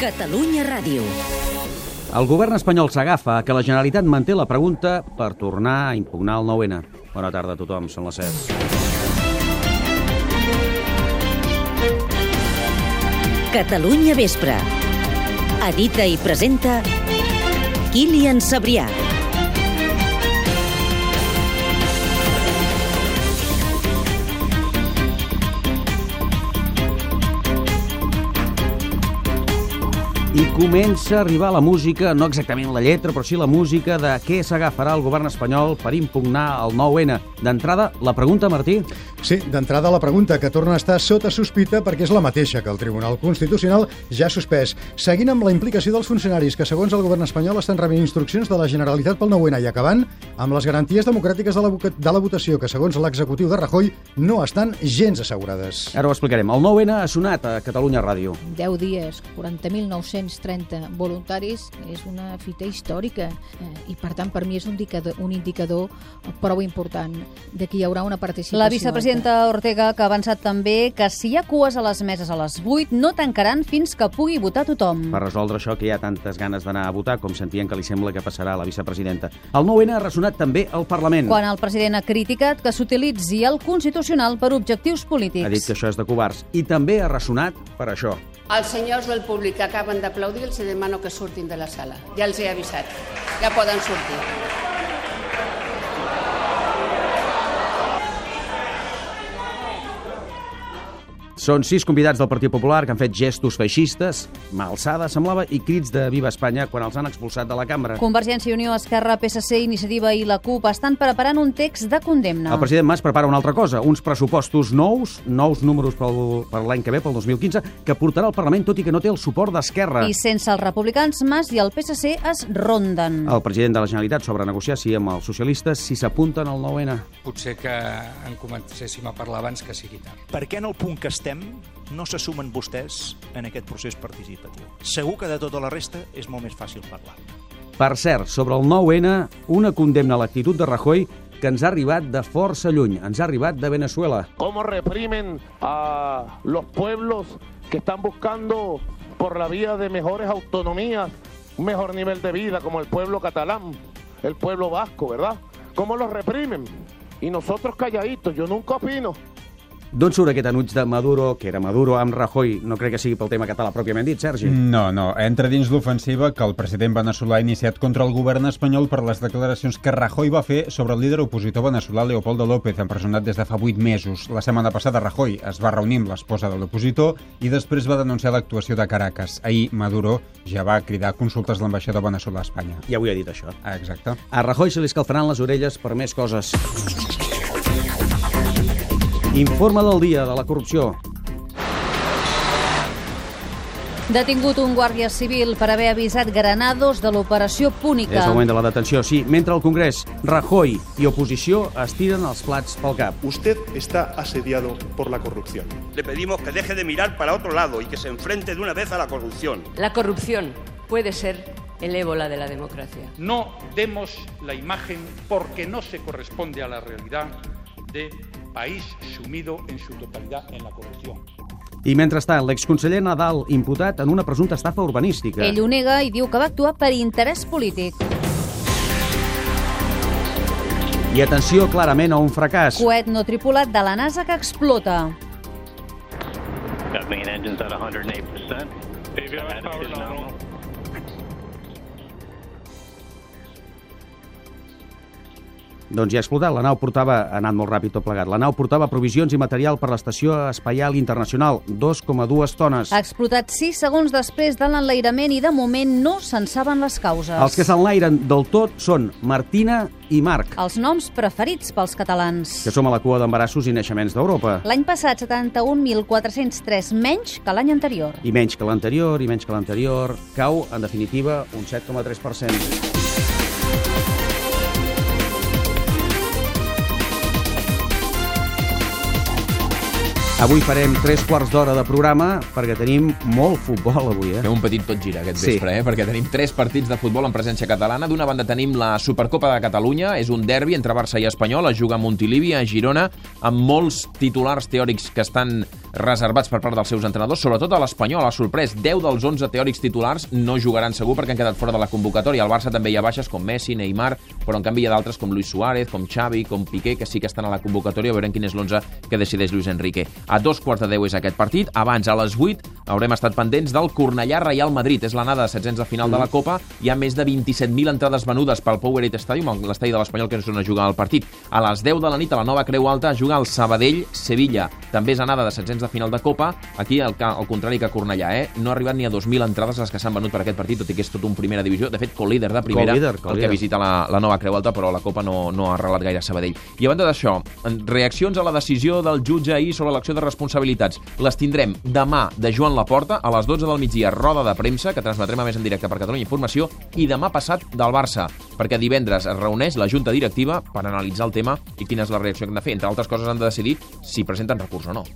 Catalunya Ràdio. El govern espanyol s'agafa que la Generalitat manté la pregunta per tornar a impugnar el 9-N. Bona tarda a tothom, són les 7. Catalunya Vespre. Edita i presenta Kilian Sabrià. Comença a arribar la música, no exactament la lletra, però sí la música de què s'agafarà el govern espanyol per impugnar el 9-N. D'entrada, la pregunta, Martí? Sí, d'entrada la pregunta, que torna a estar sota sospita perquè és la mateixa que el Tribunal Constitucional ja ha suspès. Seguint amb la implicació dels funcionaris que, segons el govern espanyol, estan rebent instruccions de la Generalitat pel 9-N i acabant amb les garanties democràtiques de la, de la votació que, segons l'executiu de Rajoy, no estan gens assegurades. Ara ho explicarem. El 9-N ha sonat a Catalunya Ràdio. 10 dies, 40.930 voluntaris, és una fita històrica eh, i, per tant, per mi és un indicador, un indicador prou important de que hi haurà una participació. La vicepresidenta Ortega, que ha avançat també que si hi ha cues a les meses a les 8, no tancaran fins que pugui votar tothom. Per resoldre això que hi ha tantes ganes d'anar a votar, com sentien que li sembla que passarà a la vicepresidenta. El 9-N ha ressonat també al Parlament. Quan el president ha criticat que s'utilitzi el Constitucional per objectius polítics. Ha dit que això és de covards. I també ha ressonat per això. Els senyors del públic que acaben d'aplaudir els demano que surtin de la sala. Ja els he avisat. Ja poden sortir. Són sis convidats del Partit Popular que han fet gestos feixistes, mà alçada, semblava, i crits de Viva Espanya quan els han expulsat de la cambra. Convergència i Unió, Esquerra, PSC, Iniciativa i la CUP estan preparant un text de condemna. El president Mas prepara una altra cosa, uns pressupostos nous, nous números pel, per l'any que ve, pel 2015, que portarà al Parlament, tot i que no té el suport d'Esquerra. I sense els republicans, Mas i el PSC es ronden. El president de la Generalitat sobre negociar si amb els socialistes si s'apunten al 9-N. Potser que en comencéssim a parlar abans que sigui tard. Per què en el punt que estem no se sumen vostès en aquest procés participatiu? Segur que de tota la resta és molt més fàcil parlar. Per cert, sobre el 9-N, una condemna a l'actitud de Rajoy que ens ha arribat de força lluny, ens ha arribat de Venezuela. cómo reprimen a los pueblos que están buscando por la vía de mejores autonomías, un mejor nivel de vida, como el pueblo catalán, el pueblo vasco, ¿verdad? ¿Cómo los reprimen? Y nosotros calladitos, yo nunca opino. D'on surt aquest anuig de Maduro, que era Maduro amb Rajoy? No crec que sigui pel tema català pròpiament dit, Sergi. No, no. Entra dins l'ofensiva que el president veneçolà ha iniciat contra el govern espanyol per les declaracions que Rajoy va fer sobre el líder opositor veneçolà Leopoldo López, empresonat des de fa 8 mesos. La setmana passada Rajoy es va reunir amb l'esposa de l'opositor i després va denunciar l'actuació de Caracas. Ahir Maduro ja va cridar consultes a l'ambaixador veneçolà a Espanya. Ja avui ha dit això. Ah, exacte. A Rajoy se li escalfaran les orelles per més coses. Informe del dia de la corrupció. Detingut un guàrdia civil per haver avisat Granados de l'operació Púnica. És el moment de la detenció, sí. Mentre al Congrés, Rajoy i oposició es tiren els plats pel cap. Usted está asediado por la corrupción. Le pedimos que deje de mirar para otro lado y que se enfrente de una vez a la corrupción. La corrupción puede ser el ébola de la democracia. No demos la imagen porque no se corresponde a la realidad de país sumido en su totalidad en la corrupción. I mentrestant, l'exconseller Nadal imputat en una presumpta estafa urbanística. Ell ho nega i diu que va actuar per interès polític. I atenció clarament a un fracàs. Coet no tripulat de la NASA que explota. Got main engines at 108%. Doncs ja ha explotat. La nau portava, ha anat molt ràpid tot plegat, la nau portava provisions i material per l'Estació Espaial Internacional, 2,2 tones. Ha explotat 6 segons després de l'enlairament i de moment no se'n saben les causes. Els que s'enlairen del tot són Martina i Marc. Els noms preferits pels catalans. Que som a la cua d'embarassos i naixements d'Europa. L'any passat 71.403 menys que l'any anterior. I menys que l'anterior, i menys que l'anterior. Cau, en definitiva, un 7,3%. Avui farem tres quarts d'hora de programa perquè tenim molt futbol avui, eh? Fem un petit tot gira aquest Sí. vespre, eh? perquè tenim tres partits de futbol en presència catalana. D'una banda tenim la Supercopa de Catalunya, és un derbi entre Barça i Espanyol, es juga a Montilivi, a Girona, amb molts titulars teòrics que estan reservats per part dels seus entrenadors, sobretot a l'Espanyol, ha sorprès. 10 dels 11 teòrics titulars no jugaran segur perquè han quedat fora de la convocatòria. Al Barça també hi ha baixes com Messi, Neymar, però en canvi hi ha d'altres com Luis Suárez, com Xavi, com Piqué, que sí que estan a la convocatòria. Veurem quin és l'11 que decideix Luis Enrique. A dos quarts de deu és aquest partit. Abans, a les 8, haurem estat pendents del Cornellà Real Madrid. És l'anada de setzents de final de la Copa. Hi ha més de 27.000 entrades venudes pel Powerade Stadium, l'estadi de l'Espanyol que és on es juga el partit. A les 10 de la nit, a la nova Creu Alta, juga el Sabadell-Sevilla. També és anada de setzents de final de Copa. Aquí, al, ca- al contrari que Cornellà, eh? no ha arribat ni a 2.000 entrades les que s'han venut per aquest partit, tot i que és tot un primera divisió. De fet, co-líder de primera, Co-líder, el que visita la, la nova Creu Alta, però la Copa no, no ha arrelat gaire a Sabadell. I a banda d'això, reaccions a la decisió del jutge ahir sobre l'acció de responsabilitats. Les tindrem demà de Joan Laporta, a les 12 del migdia, roda de premsa, que transmetrem a més en directe per Catalunya Informació, i demà passat del Barça, perquè divendres es reuneix la Junta Directiva per analitzar el tema i quina és la reacció que han de fer. Entre altres coses han de decidir si presenten recurs o no.